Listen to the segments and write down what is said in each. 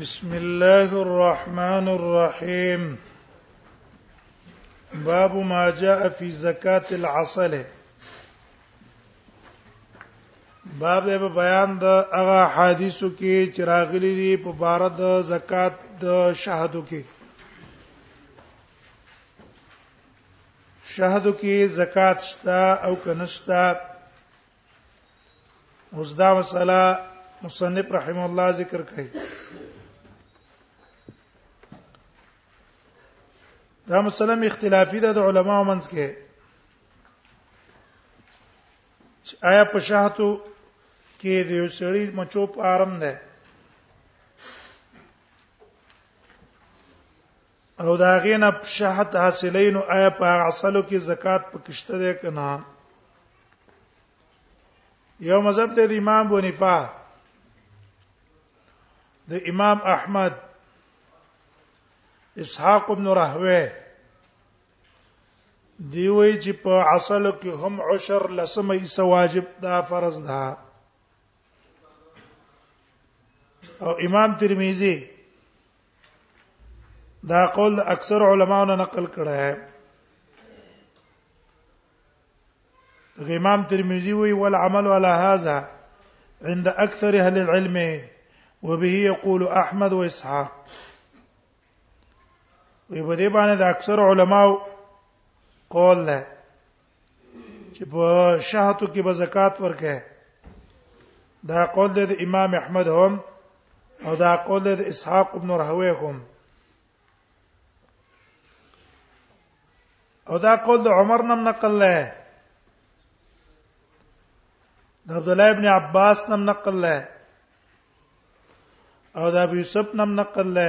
بسم الله الرحمن الرحيم باب ما جاء في زكاة العسل باب به بیان د هغه حدیثو کې چې راغلي دي په بار د زکات د شهادو کې شهادو کې زکات شته او کنه شته اوس دا مسله مصنف رحم الله ذکر کړي دا مسله اختلافي ده د علماو منځ کې آیا په شاهتو کې د یو سړي مچو په آرام ده او دا غینه شهادت حاصلین او آیا په اصلو کې زکات پکشته ده کنه یو مذهب د امام بونیفا د امام احمد اسحاق ابن راهوی دی وی چې په اصل کې هم عشر لسمه یې واجب دا فرض ده او امام ترمذی دا قول اکثر علماونو نقل کړه ہے امام ترمذی وی والعمل على هذا عند اكثر اهل العلم وبه يقول احمد واسحاق وی په دې باندې د اکثر علماو قول ده چې په شهاتو کې به زکات ورکه دا قول د امام احمد هم او دا قول د اسحاق ابن راهوی هم او دا قول د عمر نم نقل له د عبد الله ابن عباس نم نقل له او دا ابو یوسف نم نقل له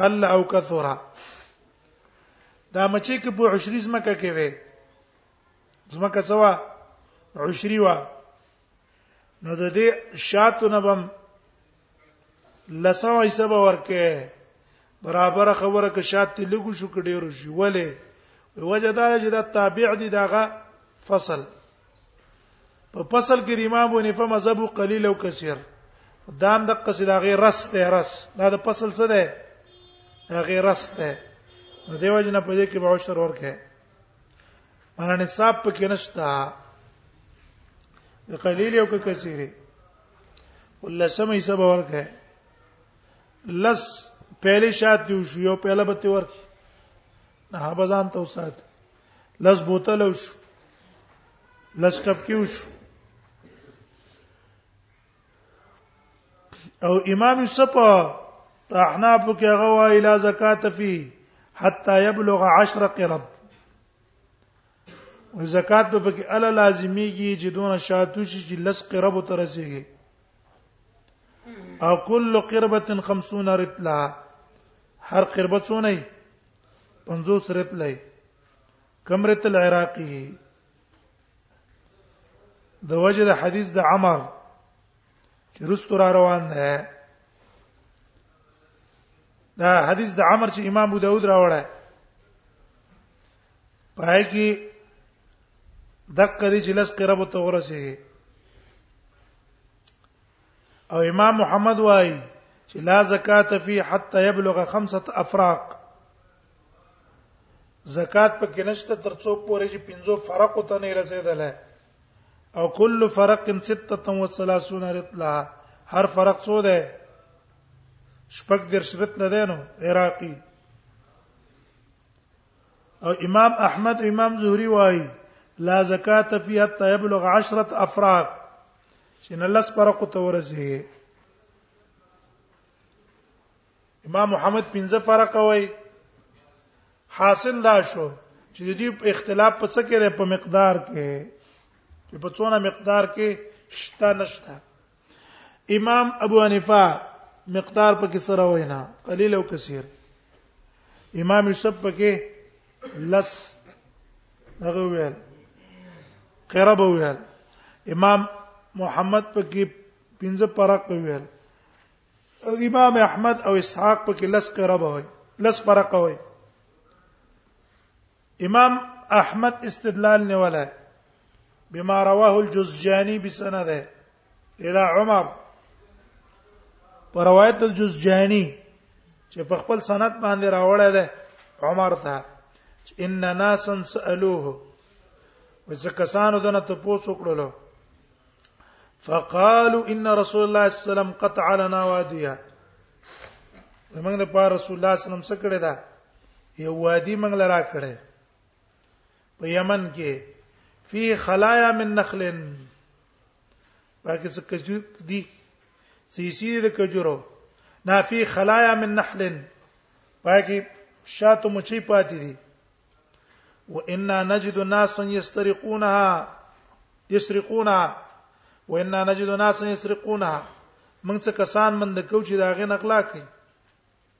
قل او کثرا دا مچې کې په عشري زمکه کې وي زمکه سوا عشري وا نو د دې شاتو نبم لسو حساب ورکه برابر خبره کې شات ته لګو شو کډیرو شي ولی وجه دا چې دا تابع دي داغه فصل په فصل کې د امام ابو حنیفه مذهب قلیل او کثیر دام د قصیده غیر رس ته رس دا د فصل څه ده غیر رس ته نو دیو جن په دې کې به عشر ورکه معنی نصاب پکې نشتا قلیل او کثیره ولا سمې سبا ورکه لس پہلے شات دیو شو یو پہلا بته ورکی نه بزان تو سات لس بوتل او شو لس ټپ کې شو او امام یوسف احناف کې هغه وایي لا زکات فی حتا یبلغ 10 قرب زکات په پکې الا لازمیږي چې دونه شاتو چې لس قرب تر رسیږي او کل قربه 50 رتلا هر قربه څونه 50 رت لای کم رت العراقی د وجه د حدیث د عمر چې رستو را روان ده دا حدیث د عمر چې امام ابو داود راوړی پای کې دک دې چې لس قرب ته ورسېږي او امام محمد وای چې لا زکات فی حتا یبلغ خمسه افراق زکات په کې نشته تر څو پورې چې پنځو فرق ته نه رسیدل او کل فرق 36 رتلا هر فرق څو ده شپږ در شرط لده نو عراقي او امام احمد امام زهري وای لا زکات فی حتا یبلغ 10 افراق چې نه لس فرق ته ورسیږي امام محمد پنځه فرق وای حاصل دا شو چې د دې اختلاف په څه کې ده په مقدار کې چې په څونه مقدار کې شته نشته امام ابو حنیفه مقدار په کې سره وینا قلیل او کثیر امام یوسف په کې لس هغه ویل قرب ویل امام محمد پکې پنځه فرق ویل امام احمد او اسحاق پکې لس قرب وای لس فرق وای امام احمد استدلال نه ولا بما رواه الجزجاني بسنده الى عمر پر روایت الجزجانی چې په خپل سند باندې راوړی دی عمر ته ان ناسا سالوه وځ کسانو دنه ته پوسو کړلو فقالوا ان رسول الله صلی الله علیه وسلم قطع لنا واديا موږ د پاره رسول الله صلی الله علیه وسلم څخه کړه دا یو وادي موږ لرا کړه په یمن کې فی خلایا من نخل پاکه څه کجو دي سیسی د کجورو نا فی خلایا من نحل پاکه شاتو مچی پاتې دي وإنا نجد ناس يسترقونها يسرقونها وإنا نجد ناس يسرقونها موږ څه کسان مند کو چې دا غي نقلا کوي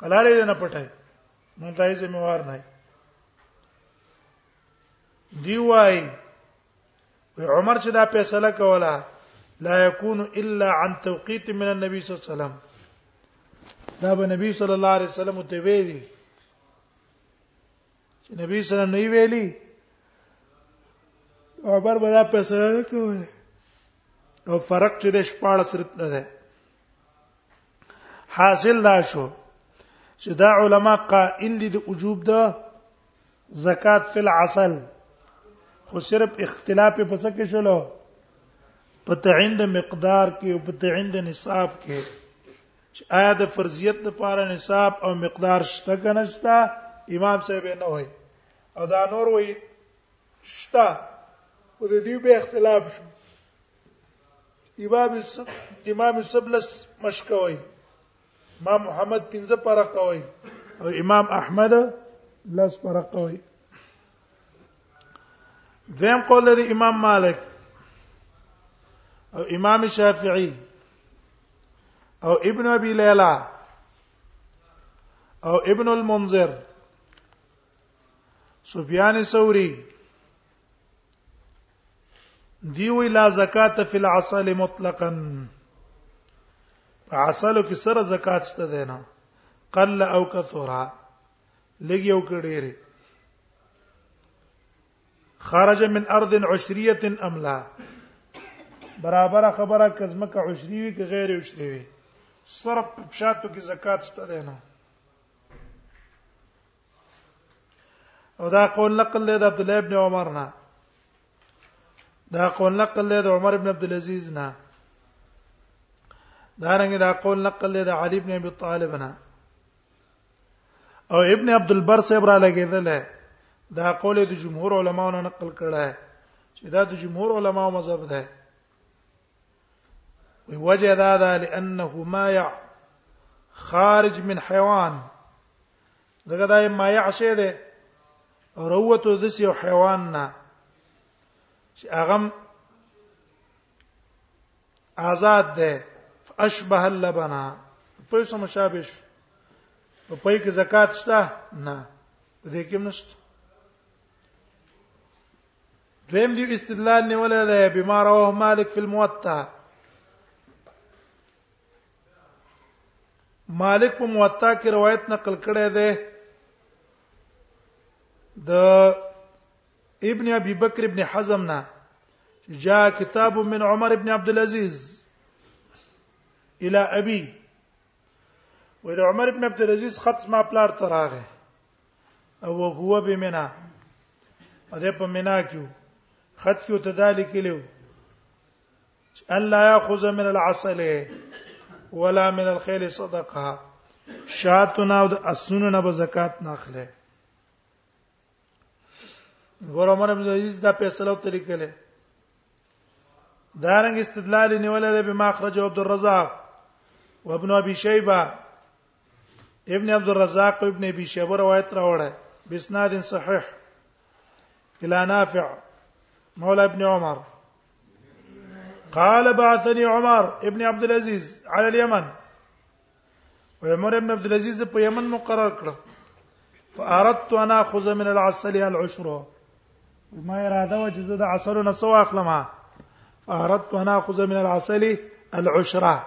کلاله دې نه پټه مونږ ته یې ذمہوار نه دی وای عمر چې دا فیصله کوله لا يكون الا عن توقيت من النبي صلى الله عليه وسلم دا به نبی صلی الله علیه وسلم ته ویلي چې نبی صلی الله علیه ویلي عمر بلا فیصله کوله او فرق چې د 14 رتنه ده حاصل دا شو چې دا علما قائل دي د وجوب د زکات فل عسل خو صرف اختلاف په څه کې شلو په تعین د مقدار کې او په تعین د نصاب کې چې آیا د فرضیت لپاره نصاب او مقدار شته کنه شته امام صاحب نه وای او دا نور وای شته او د دې به اختلاف شو امام امام سبلس مشکوي امام محمد پنځه پر قوي او امام احمد لس پر قوي دیم قول لري امام مالک او امام شافعي او ابن ابي ليلى او ابن المنذر سفيان الثوري دی وی لا زکات فی العسل مطلقا عسل کې سره زکات شته دی نه قل او کثرا لګي او کډيره خرج من ارض عشريه ام لا برابر خبره کزمه که عشری وی که غیر عشری وی صرف شاتو کې زکات شته دی نه او دا قول نقل دی د عبد الله ابن عمر نه دا قول نقل دی د عمر ابن عبد العزيز نه دا رنګ دا قول نقل دی د علي ابن ابي طالب نه او ابن عبد البر صاحب را لګیدل دا قول د جمهور علماو نه نقل کړه چې دا د جمهور علماو مذهب ده وی وجه دا ده لانه مایع خارج من حیوان دغه دای مایع شه ده روته د یو حیوان نه چې هغه آزاد ده فاشبه اللبنا په څه مشابه شو په پای کې زکات شته نه دې کې نشته دویم دی استدلال نیولای دی بما رواه مالک فی الموطا مالک په موطا کې روایت نقل کړی دی د ابن ابي بکر ابن حزم نه جاء كتاب من عمر ابن عبد العزيز الى ابي واذا عمر ابن عبد العزيز خط ما پلار تراغه او هو بمنا او ده په منا کې خط کې تدالک لیو الله ياخذ من العسل ولا من الخيل صدقه شاتنا او د اسونو نه به زکات نه اخلي ګور عمر بن عزیز دا فیصله وکړه لیکل دارنګ استدلال نیولې ده به ماخرج عبد الرزاق وابن ابي شيبه ابن عبد الرزاق ابن ابي شيبه روایت راوړه بسناد صحيح الى نافع مولى ابن عمر قال بعثني عمر ابن عبد العزيز على اليمن وعمر ابن عبد العزيز په یمن مقرر کړ فاردت ان اخذ من العسل العشره ما اراده و چې عسل د عسلونه څه واخلم فاردت ان اخذ من العسل العشره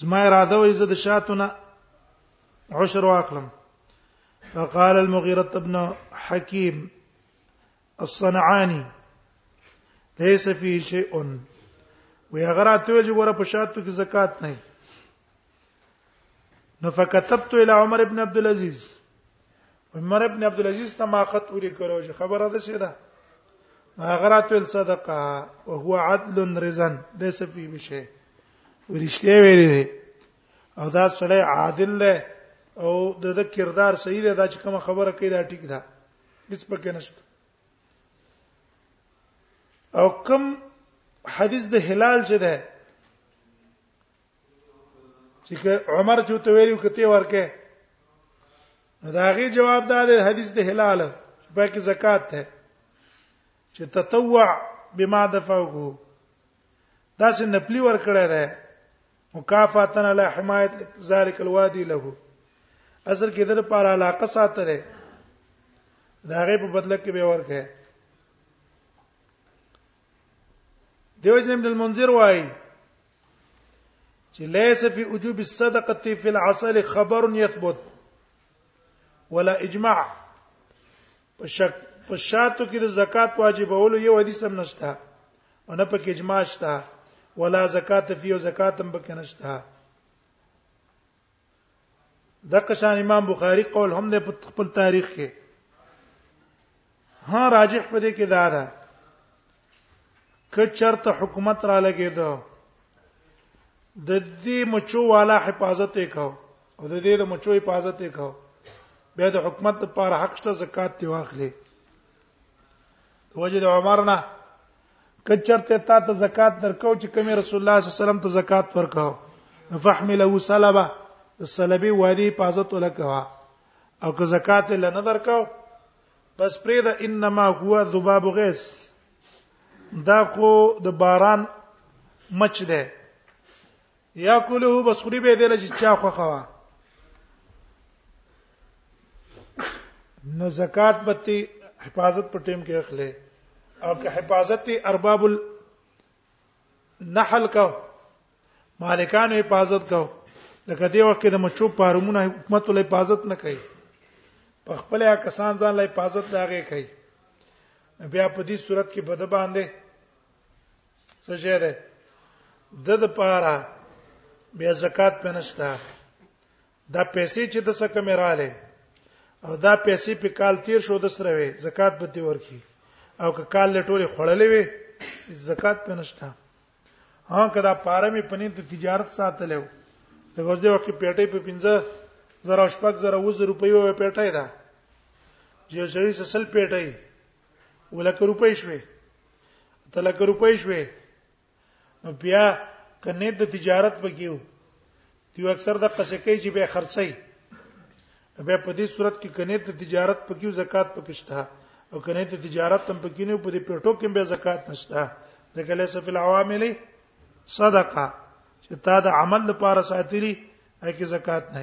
زما اراده وې زه د شاتونه عشر واخلم فقال المغيرة ابن حكيم الصنعاني ليس فيه شيء ويا غرات وجه ور په شاتو کې زکات نه نو فكتبت الى عمر ابن عبد العزيز عمر ابن عبد العزيز ته ما خط ولي کړو چې خبره ده شه ده هغه راتل صدقه او هو عدل رزن ليس فيه بشيء ورشته ویلې دي او دا سړی عادل دی او د د کردار صحیح دی دا چې کوم خبره کوي دا ټیک ده هیڅ پکې نشته او کوم حدیث د هلال چې ده چې عمر جو ته ویلو کته ورکه نو دا غي جواب دا دی حدیث د هلال په کې زکات ده چې تطوع بما دفعه دا چې نپلی ور کړی دی مکافاتن علی حمایت ذالک الوادی له اصل کې در پر علاقه ساتره دا غي په بدله کې به ورکه دیو جن ابن المنذر وای چې ليس في وجوب الصدقه في العسل خبر يثبت ولا اجماع په شک په شاتو کې د زکات واجبولو یو حدیث هم نشته او نه پکې اجماع شته ولا زکات فی او زکات هم پکې نشته د قشان امام بخاری قول هم د خپل تاریخ کې ها راجح پدې کې دا ده ک چرته حکومت را لګیدو د دې مچو والا حفاظت وکاو او د دې د مچو حفاظت وکاو بیا د حکومت لپاره حق شته زکات دی واخلي وجد عمرنا کچرته تا ته زکات درکاو چې کوم رسول الله صلی الله علیه وسلم ته زکات ورکاو فحمله سلبه سلبي وادي پازت ولکوا او که زکات له نه درکاو پس پرې دا انما هو ذباب غیس دا خو د باران مچ ده یا کوله بس خوري به دل چې چا خو خوا نو زکات بتی حفاظت په ټیم کې اخلي او که حفاظت ارباب النحل کا مالکان حفاظت کا لکه دی وخت کې د مچو پارمونه حکومت له حفاظت نه کوي په خپل کسان ځان له حفاظت لاغې کوي بیا په دې صورت کې بد باندې څه شه ده د د پاره بیا زکات په نشتا دا پیسې چې د سکه مراله او دا پیسې په کال تیر شو د سره وي زکات به دی ورکی او که کال لټولې خړلې وي زکات په نشتا ها کدا پاره می پنې د تجارت ساتلو د ورځې وخت پیټې په 15 زره شپږ زره وز روپیو پیټې ده چې سړی سسل پیټې ولکه روپۍ شوي ته لکه روپۍ شوي نو بیا کنه د تجارت بګیو دیو اکثر د قصې کوي چې به خرڅي به په دې صورت کې کنه د تجارت پکې زکات پکې شته او کنه د تجارت تم پکې نه په دې پیټو کې به زکات نشته ځکه ليس فی العوامل صدقه چې تا د عمل لپاره ساتلی هغه زکات نه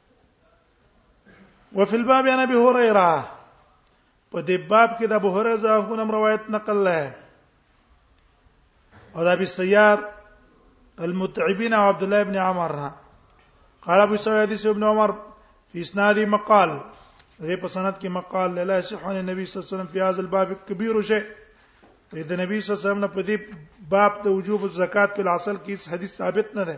وفي الباب عن ابي هريره په دې باب کې د ابو هريره ځاهونم روایت نقل لای او د ابي سيار المتعبين عبد الله بن عمر قال ابو سعيد حديث ابن عمر في اسناد مقال دې په سند کې مقال لا يصح عن النبي صلى الله عليه وسلم في هذا الباب كبير شيء د نبی صلی الله علیه وسلم په دې باب ته وجوب الزکات په اصل کې حدیث ثابت نه ده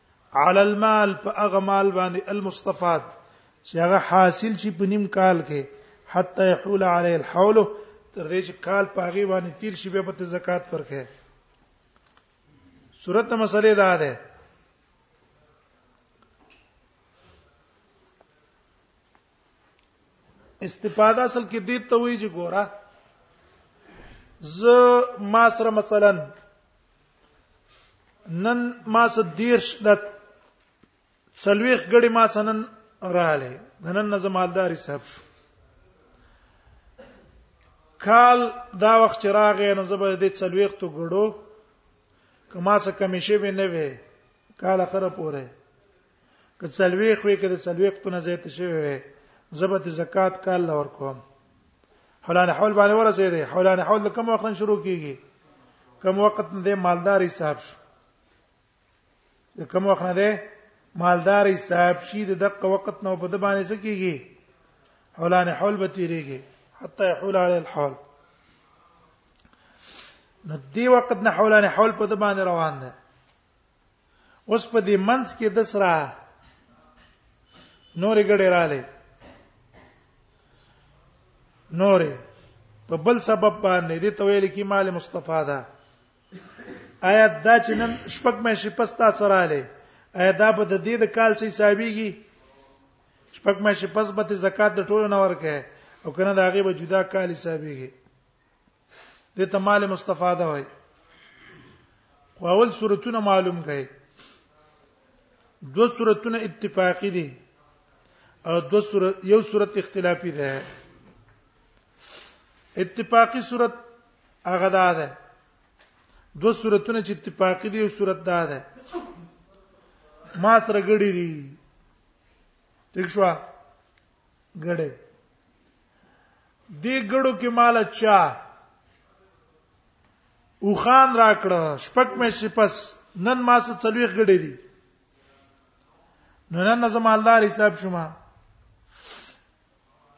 علی المال په هغه مال باندې المستفاد چې هغه حاصل شي په نیم کال کې حتی يحول علی الحول تر دې چې کال په هغه باندې تیر شي به په زکات ورکه صورت مسلې دا ده استفاده اصل کې دې ته وایي چې ګوره ز ما سره مثلا نن ما سره دیرش د سلويخ غړي ما سنن رااله نن نه زمالداري صاحب شو کال دا وخت چې راغې نو زبر دې سلويخ تو غړو کما څه کمیشه به نه وي کال اخره پوره که څلويخ وي که څلويخ تونه زیات شوی وي زبط زکات کال لور کوم حولان حول باندې ورسې دي حولان حول د کوم وخت شروع کیږي کوم وخت نه مالدار حساب شو د کوم وخت نه مالدار حساب شي د دقه وخت نو په د باندې سکیږي حولان حول به تیریږي حتی يحول عليه الحول نو دی وخت نه حولان حول په د باندې روان ده اوس په دې منځ کې د سره نورې ګډې رااله نورې په بل سبب باندې دې تویل کې مال مصطفی ده آیا دا چې نن شپږ مې شي پستا سره رااله آیا دا به د دې د کال سي حسابيږي شپږ مې شي پس به زکات د ټولو نه ورکه او کنه دا هغه به جدا کال حسابيږي د تمال مستفاده وای خو اول صورتونه معلوم کړي دو صورتونه اتفاقی دي او دو صورت یو صورت اختلافي ده اتفاقی صورت هغه ده دو صورتونه چې اتفاقی دي یو صورت ده ده ما سره غړي دي ٹھیک شو ګړې دې ګړو کې مال چا او خان راکړه شپک مې شپس نن ما څه څلويخ ګړې دي نو نن زمالدار حساب شوم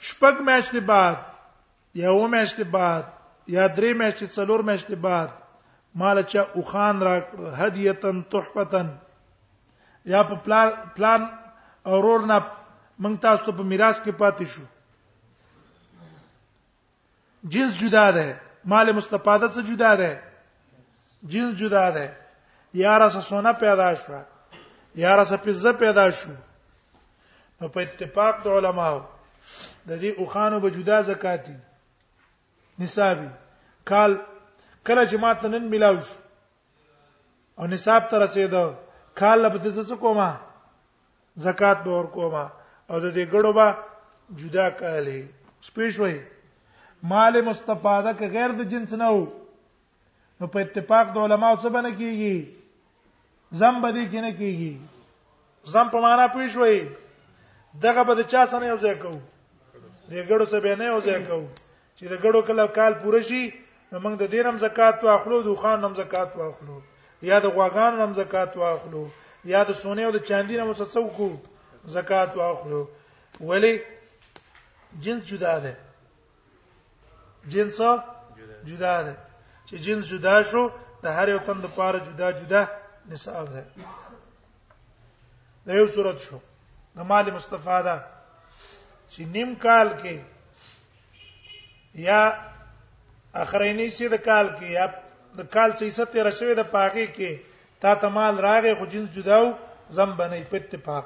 شپږ میاشتې بعد یا و میاشت بعد یا درې میاشت څلور میاشت بعد مال چا او خان را هدیتن تحفتن یا په پلان پلان اورور نه مونږ تاسو ته په میراث کې پاتې شو جنس جدا ده مال مستفاده څخه جدا ده جنس جدا ده یا راسه سونه پیدا شو یا راسه پزه پیدا شو نو په اتفاق د علماو د دې اوخانو به جدا زکاتی نصابي کال کله چې ماته نن ملاو شو او نصاب ته رسیدو کال له پته څه کومه زکات به ور کومه او د دې ګړو به جدا کالې سپیش وای مال مستفاده که غیر د جنس نه وو نو په اتفاق د علماو څه باندې کیږي زم بده کې نه کیږي زم په معنا پوي شوي دغه به د چا سره یو ځای کوو د ګړو سره به نه یو ځای کوو چې د ګړو کله کال پوره شي نو موږ د دینم زکات واخلو د خوان نم زکات واخلو یا د غواګان نم زکات واخلو یا د سونه او د چاندي نم څه کو زکات واخلو ولی جنس جدا ده جنس جدا ده چې جنس جدا شو د هر یو تن لپاره جدا جدا نصاب ده دا یو صورت شو د مال مستفاده چې نیم کال کې یا اخرینی سي د کال کې یا د کال چې ست تیر شوی د پاغي کې تا ته مال راغې خو جنس جداو زم بنې په اتفاق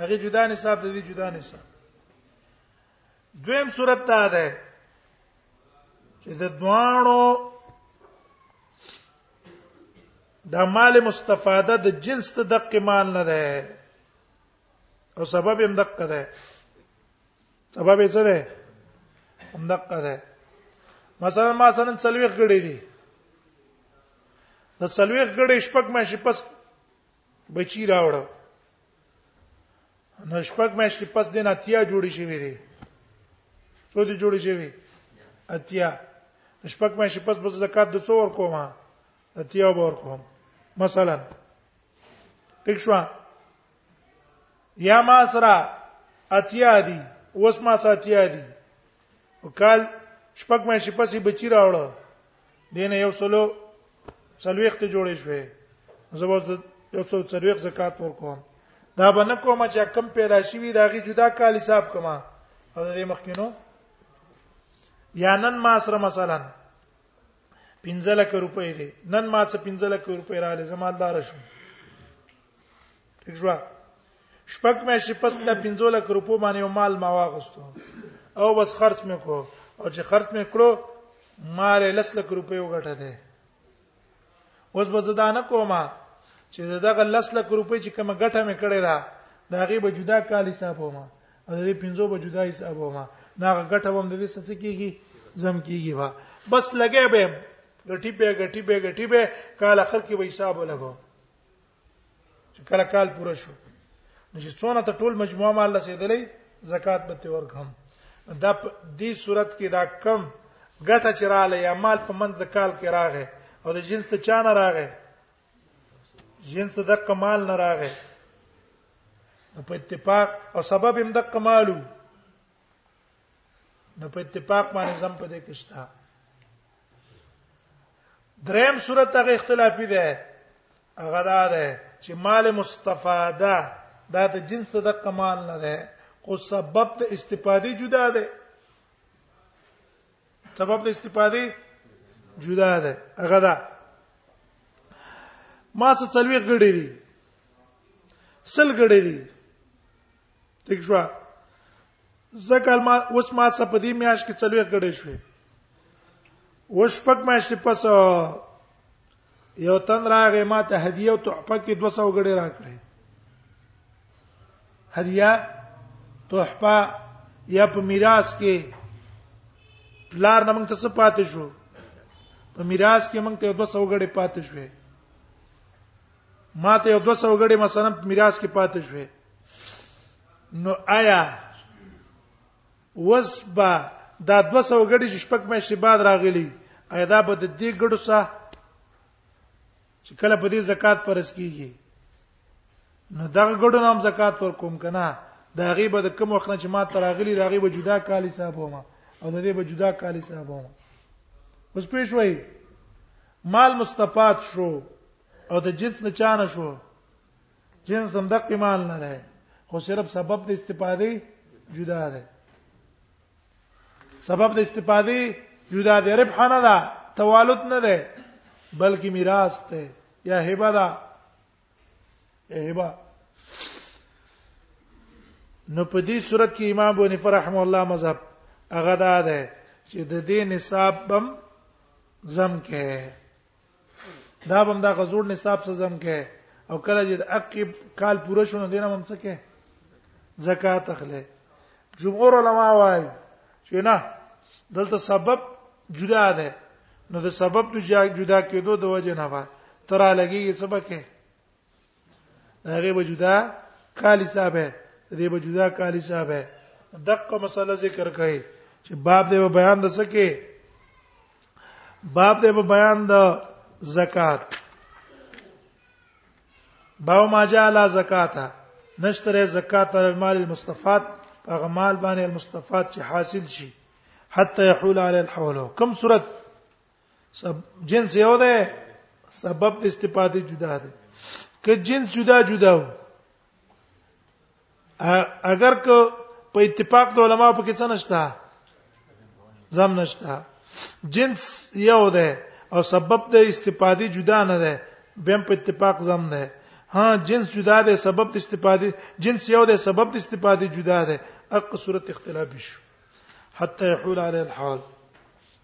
هغه جدا نصاب د دې جدا نصاب دویم صورت دا ده چې د دوانو د مال مستفاده د جنس ته دقه مال نه ده او سبب هم دقه ده سبب یې څه ده هم دقه ده مثلا ما سره څلويخ غړي دي د څلويخ غړي شپږ مې شپس بچی راوړ نو شپږ میاشتې پس د ناتیا جوړې شوې دي څو دي جوړې شوې اتیا شپږ میاشتې پس بس زکات د څو ور کوم اتیا ور کوم مثلا ټیک شو یا ما سره اتیا دي اوس ما سره اتیا دي او کال شپږ مې شي پسې بچی راوړ دینه یو سلو سلويخت جوړې شوې زبوس یو سلو سلويخت زکات ورکوم دا به نه کوم چې کم پیدا شي وي دا غي جدا کال حساب کما او د مخکینو یا نن ما سره مثلا 15 لک روپۍ دي نن ما څه 15 لک روپۍ را لې زمالدار شو ٹھیک شو شپږ مې شي پس د 15 لک روپو باندې مال ما واغستو او بس خرج مې کو او چې خرج مې کړو مال لس لک روپې وګټه ده اوس به زدا نه کومه چې دغه لس لک روپې چې کومه ګټه مې کړې ده دا غي به جدا کال حساب ومه او دې 15 به جدا حساب ومه دا ګټه هم د دې څه کیږي زم کیږي وا بس لګې به غټي به غټي به غټي به کال اخر کې به حساب ولګو چې کله کال پوره شو نو چې څونه ته ټول مجموعه مال رسیدلې زکات به ته ورکم دا دې صورت کې دا کم ګټه چې رااله یا مال په منځ د کال کې راغې او د جنس ته چانه راغې جنس د کمال نه راغې په اتفاق او سبب هم د کمالو نو په اتفاق باندې زم په دې کې شته دریم صورت هغه اختلافي ده هغه دا ده چې مال مستفاده دا د جنس د کمال نه ده خو سبب د استفادې جدا ده سبب د استفادې جدا ده هغه دا ما څه څلوي غړي دي سل غړي دي ټیک شو زکه ما اوس ما څه په دې میاش کې څلوې کړې شوې اوس پک میاش ته پس یو تن راغې ما ته هدیه او تحفه کې 200 غړې راکړې هدیه تحفه یا په میراث کې پلار نه موږ ته څه پاتې شو په میراث کې موږ ته 200 غړې پاتې شوې ماته یو 200 غړي مثلا میراث کې پاتې شوې نو آیا وسبا دا 200 غړي چې شپږ مې شي بعد راغلي آیا دا به د دې غړو سره چې کله په دې زکات پرس کیږي نو دا غړو نام زکات ور کوم کنه دا غي به د کوم وخت نه چې ما تراغلي دا غي به جدا کال حساب ومه او د دې به جدا کال حساب ومه اوس پېښ وای مال مستفاد شو او د جنس نه چانه شو جنس هم د قمال نه ده خو صرف سبب د استفادې جدا ده سبب د استفادې جدا ده ربح نه ده توالد نه ده بلکې میراث ده یا هبه ده هبه نو په دې صورت کې امام ابو حنیفه رحم الله مذهب هغه ده چې د دې نصاب بم زم کې دا بم دا غزور نصاب سزم کې او کله چې عقب کال پوره شونه دینه مم څه کې زکات اخلي جمهور علما وايي چې نه دلته سبب جدا ده نو د سبب د جدا کېدو د وجه نه وای ترا لګي سبب کې هغه وجودا کالی صاحب دې وجودا کالی صاحب دغه مسله ذکر کړي چې باب دې بیان د سکے باب دې بیان د زکات باو ما جاء لا زکاتا نشتره زکات المال المستفاد هغه مال باندې المستفاد چې حاصل شي حتى يحول على الحول کم صورت سب جنس یو ده سبب د استفاده جدا ده که جنس جدا جدا وو اگر که په اتفاق د علما په کې څه نشته زم نشته جنس یو ده او سبب د استفاده جدا نه ده بهم په اتفاق زم نه ده ها جنس جدا ده سبب د استفاده جنس یو ده سبب د استفاده جدا ده اق صورت اختلافي شو حتى يحول عليه الحال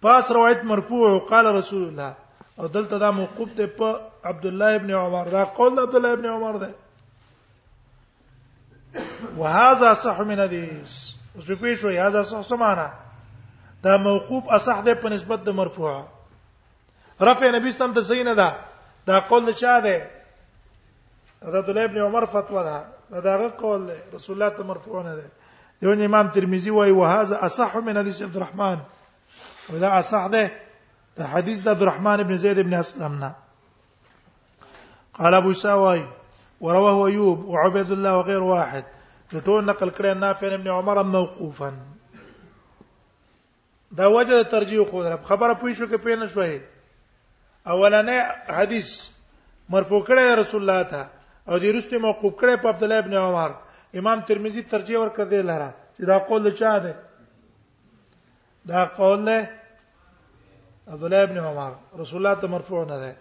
پاس روایت مرفوع قال رسول الله او دلته دا موقوف ته په عبد الله ابن عمر دا قول عبد الله ابن عمر ده وهذا صح من حديث اوس په پیښو هاذا صح سمانا دا موقوف اصح ده په نسبت د مرفوع رفع نبی سم ته صحیح نه ده دا قول چا ده دا عبد الله ابن عمر فتوا ده دا دغه قول دی رسول الله ته مرفوع نه دی یو امام ترمذی وایي وهذا اصح من حدیث عبد الرحمن ودا اصح ده دا حدیث د عبد الرحمن ابن زید ابن اسلم نه قال ابو ساوي ورواه ايوب وعبيد الله وغير واحد ټول نقل کړي نافع ابن عمر موقوفا دا وجه د ترجیح خو در خبره پوي شو کې پې نه شوې اولنې حدیث مرفوع کړی رسول الله ته او دې رسته موقوف کړی په عبد الله ابن عمر امام ترمذی ترجیح ور کړ دی لاره چې دا قول چا ده دا قول نه عبد الله ابن عمر رسول الله ته مرفوع نه ده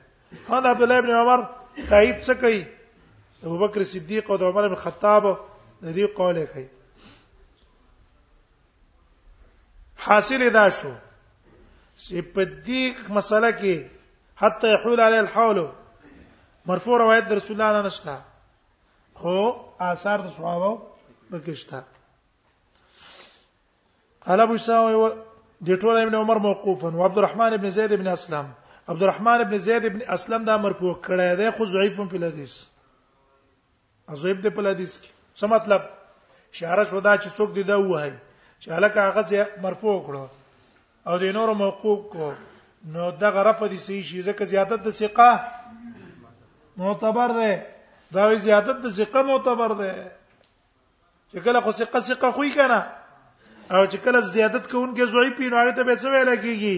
هدا عبد الله ابن عمر تایید څه کوي ابو بکر صدیق او عمر بن خطاب د دې قول کوي حاصل دا شو چې په دې مسله کې حتی يحول عليه الحول مرفوع روایت در رسول الله نشته خو آثار د صحابه پکښتا قال ابو ساوي د ټول ابن عمر موقوفا او عبد الرحمن ابن زيد ابن اسلم عبد الرحمن ابن زيد ابن اسلم دا مرفوع کړی دی خو ضعیف په حدیث عذاب دې په حدیث کې څه مطلب اشاره شو دا چې څوک دې دا وایي چې هلکه هغه ځای مرفوع کړو او د نورو موقوف کو نو دغه رفع دي صحیح شي ځکه زیادت د ثقه معتبر ده دا وی زیادت د ثقه معتبر ده چې کله خو ثقه ثقه خوې کنه او چې کله زیادت کوونکې ضعیف نو هغه ته به څه ویل کیږي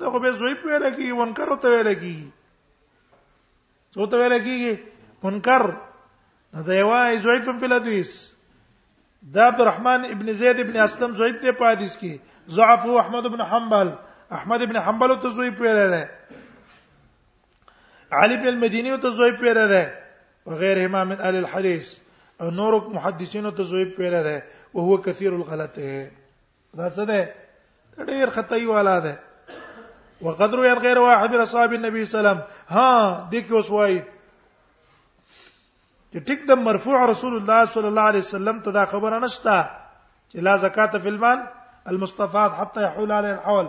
دا خو به ضعیف ویل کیږي منکر ته ویل کیږي څو ته ویل کیږي منکر نو دا یو ضعیف په حدیث دا عبدالرحمن ابن زید ابن اسلم ضعیف دی په حدیث کې ضعف احمد ابن حنبل احمد ابن حنبل ته ضعیف ویل دی علی ابن المديني ته ضعیف ویل دی وغير امام من اهل الحديث نور محدثين ته ضعیف ویل دی او هو كثير الغلطه دا څه ده ډیر خطای والا ده وقدر ير غیر واحد من اصحاب النبي سلام ها د کې اوس وای چې ټیک د مرفوع رسول الله صلی الله علیه وسلم ته دا خبره نشته چې لا زکات فی المال المستفاد حتى يحول عليه الحول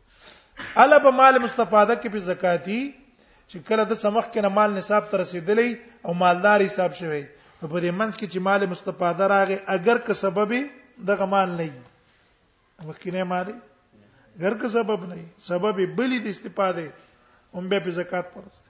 الا په مال مستفاده کې په زکاتی چې کله د سمخ کې نه مال نصاب ته رسیدلی او مالدار حساب شوی نو په دې منځ کې چې مال مستفاده راغی اگر که سبب دغه مال نه وي مخکینه مال اگر که سبب نه وي سبب بلی د استفاده هم به په زکات پرسته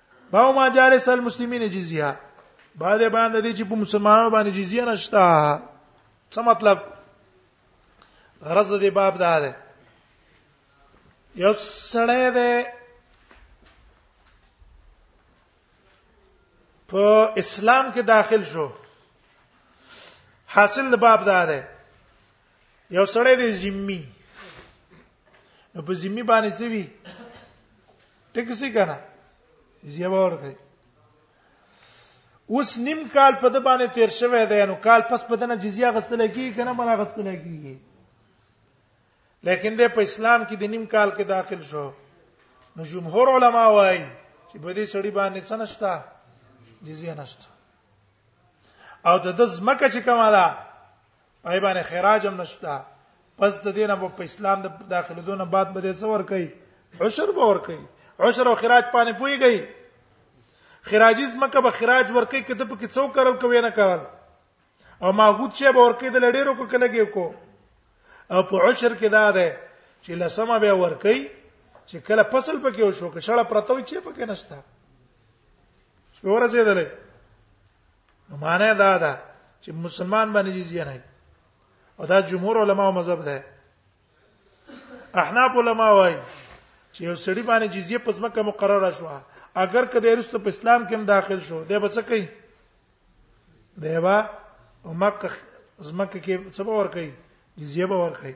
باو ما جالس المسلمین جزیه باندې باندې دي چې په مسلمانانو باندې جزیه نشتا څه مطلب غرض دې باب دا ده یو سړی دی په اسلام کې داخل شو حاصل باب دا ده یو سړی دی زمي نو په زمي باندې څه وی ټیک څه کنه زیبا ورکړي اوس نیم کال په د باندې تیر شوی دی نو کال پس په دنه جزیه غستل کیږي کنه مله غستل کیږي لیکن د په اسلام کې د نیم کال کې داخل شو نو جمهور علما وایي چې په دې سړی باندې څه نشته جزیه نشته او د د زمکه چې کومه ده پای باندې خراج هم نشته پس د دینه په اسلام د داخله دونه بعد به دې څور کوي عشر به ور کوي عشر او خراج پانه پويږي خراجیز مکه به خراج ور کوي کده په کې څو کرل کوي نه کرل او ماغوت چې به ور کوي د لړیرو کو کلګي کو او په عشر کې دا ده چې لسمه به ور کوي چې کله فصل پکې وشو کښړه پرتوي چې پکې نشته شو ورزيدلې نو معنی دا ده چې مسلمان باندې جزیه نه او دا جمهور علما او مذهب ده احناف علما وايي چې یو سړی باندې جزیه پس مکه مقرره شو اگر کله رسته په اسلام کې هم داخل شو دی به څه کوي دی به مکه زمکه کې څه به ور کوي جزیه به ور کوي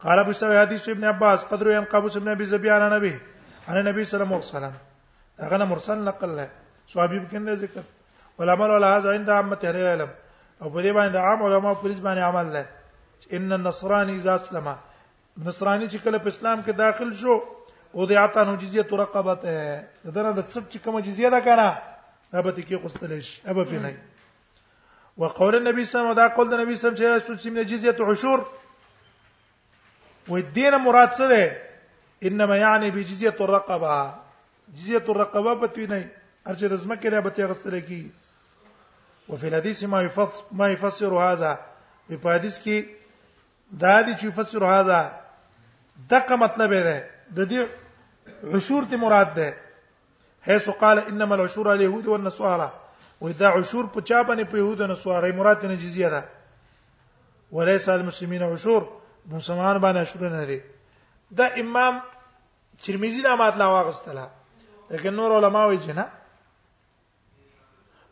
قال ابو سعيد حديث ابن عباس قدر ان قابوس ابن ابي زبيان انا به انا النبي صلى الله عليه وسلم هغه نه مرسل نقل له صحابي کنه ذکر والعمل على هذا عند عامه اهل العلم او په دې باندې عام علما پولیس باندې عمل له ان النصراني اذا اسلم نصراني چې کله په اسلام کې داخل شو او د اعطانو جزيه رقبه ته دغه د څب چې کوم جزيه ده کنه دا به کې خوستل شي ابه په نه وقول النبي صلى الله عليه وسلم دا قول د نبی صلی الله علیه وسلم چې سیمه جزیه عشور و دینه مراد څه ده انما یعنی بجزیه الرقبه جزیه الرقبه په توی نه ارچه د زمکه له به تغستل کی وفي الحديث ما يفسر ما يفسر هذا په حدیث کې دا دي چې فسر هاذا دغه مطلب دی د دې عشور ته مراد ده حيث قال انما العشور على اليهود والنصارى ودا عشور په چا باندې په يهود او نصارى مراد نه جزيه ده وليس المسلمين عشور مسلمان باندې عشور نه دي دا امام ترمذی دا مطلب واغستله لیکن نور علما وایي چې نه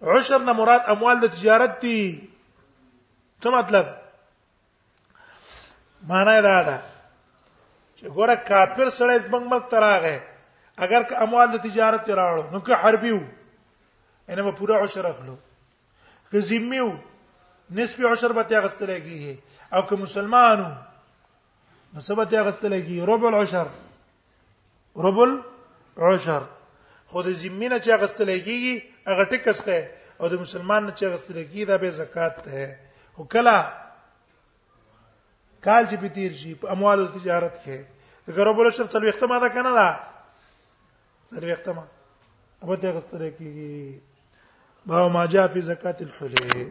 عشر نه مراد اموال د تجارت دي څه مطلب معنی دا ده چې ګوره کافر سره اس بنګ ملک تراغه اگر که اموال د تجارت راړو نو که حربي وو انه به پورا عشر اخلو که ذمي وو نسبي عشر به تیا غستل کیږي او که مسلمانو نو سبا تیا غستل کیږي ربع العشر ربل عشر خو د زمینه چې غستل کیږي هغه ټیک استه او د مسلمان نه چې غستل کیږي دا به زکات ده او کله کال چې به تیر شي په اموال او تجارت کې د غرب له شرط څلو اختما ده کنه دا څلو اختما ابو ته غستل کیږي باو ما جاء فی زکات الحلی